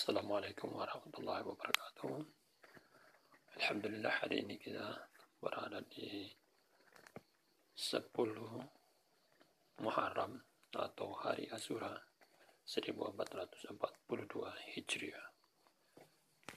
السلام عليكم ورحمة الله وبركاته الحمد لله حاليني كذا ورانا لي سبولو محرم أو هاري أسورة سريبو